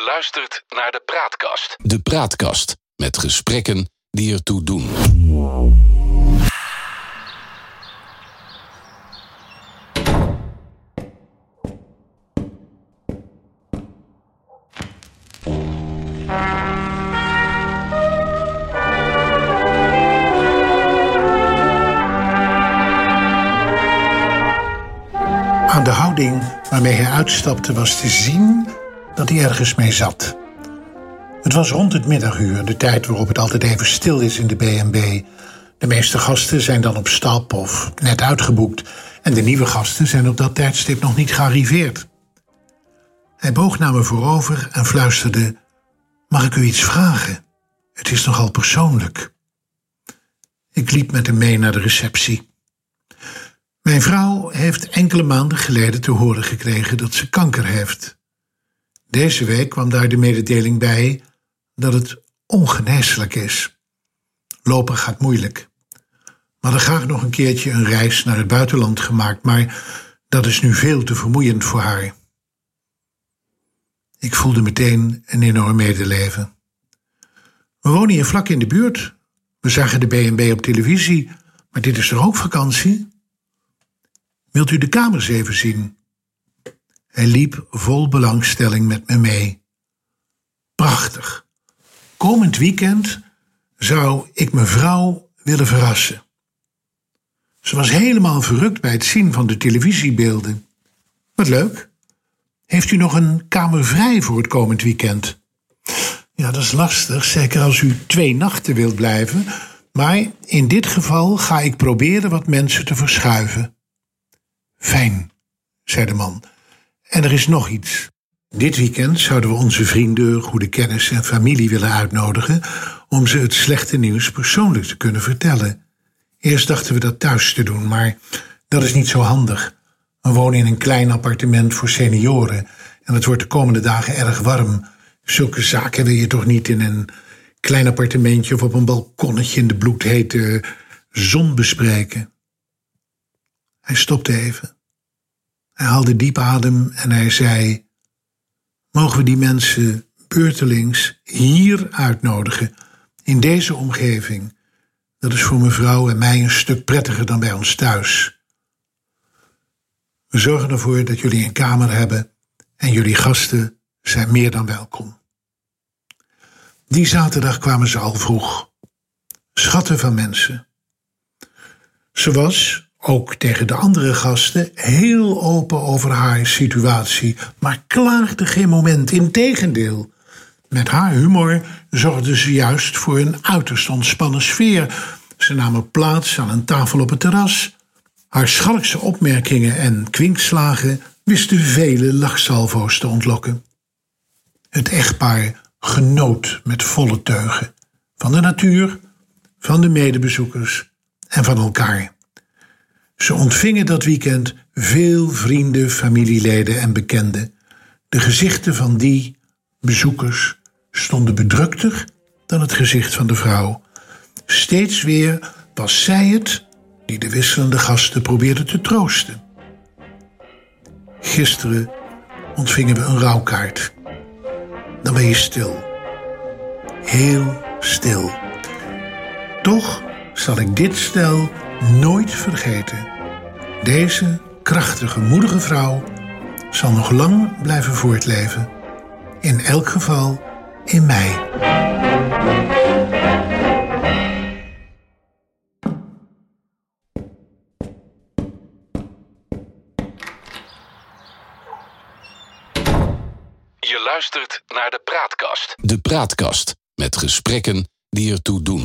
Je luistert naar de Praatkast. De Praatkast met gesprekken die ertoe doen. Aan de houding waarmee hij uitstapte was te zien dat hij ergens mee zat. Het was rond het middaguur, de tijd waarop het altijd even stil is in de B&B. De meeste gasten zijn dan op stap of net uitgeboekt... en de nieuwe gasten zijn op dat tijdstip nog niet gearriveerd. Hij boog naar me voorover en fluisterde... Mag ik u iets vragen? Het is nogal persoonlijk. Ik liep met hem mee naar de receptie. Mijn vrouw heeft enkele maanden geleden te horen gekregen dat ze kanker heeft. Deze week kwam daar de mededeling bij dat het ongeneeslijk is. Lopen gaat moeilijk. We hadden graag nog een keertje een reis naar het buitenland gemaakt, maar dat is nu veel te vermoeiend voor haar. Ik voelde meteen een enorm medeleven. We wonen hier vlak in de buurt. We zagen de B&B op televisie, maar dit is toch ook vakantie? Wilt u de kamers even zien? Hij liep vol belangstelling met me mee. Prachtig. Komend weekend zou ik mevrouw willen verrassen. Ze was helemaal verrukt bij het zien van de televisiebeelden. Wat leuk. Heeft u nog een kamer vrij voor het komend weekend? Ja, dat is lastig, zeker als u twee nachten wilt blijven. Maar in dit geval ga ik proberen wat mensen te verschuiven. Fijn, zei de man. En er is nog iets. Dit weekend zouden we onze vrienden, goede kennis en familie willen uitnodigen om ze het slechte nieuws persoonlijk te kunnen vertellen. Eerst dachten we dat thuis te doen, maar dat is niet zo handig. We wonen in een klein appartement voor senioren en het wordt de komende dagen erg warm. Zulke zaken wil je toch niet in een klein appartementje of op een balkonnetje in de bloedhete zon bespreken. Hij stopte even. Hij haalde diep adem en hij zei: Mogen we die mensen beurtelings hier uitnodigen, in deze omgeving? Dat is voor mevrouw en mij een stuk prettiger dan bij ons thuis. We zorgen ervoor dat jullie een kamer hebben en jullie gasten zijn meer dan welkom. Die zaterdag kwamen ze al vroeg. Schatten van mensen. Ze was, ook tegen de andere gasten, heel open over haar situatie, maar klaagde geen moment. Integendeel, met haar humor zorgde ze juist voor een uiterst ontspannen sfeer. Ze namen plaats aan een tafel op het terras. Haar schalkse opmerkingen en kwinkslagen wisten vele lachsalvo's te ontlokken. Het echtpaar genoot met volle teugen van de natuur, van de medebezoekers en van elkaar. Ze ontvingen dat weekend veel vrienden, familieleden en bekenden. De gezichten van die bezoekers stonden bedrukter dan het gezicht van de vrouw. Steeds weer was zij het die de wisselende gasten probeerde te troosten. Gisteren ontvingen we een rouwkaart. Dan ben je stil. Heel stil. Toch zal ik dit stel nooit vergeten. Deze krachtige, moedige vrouw zal nog lang blijven voortleven. In elk geval in mij. Je luistert naar de Praatkast. De Praatkast met gesprekken die ertoe doen.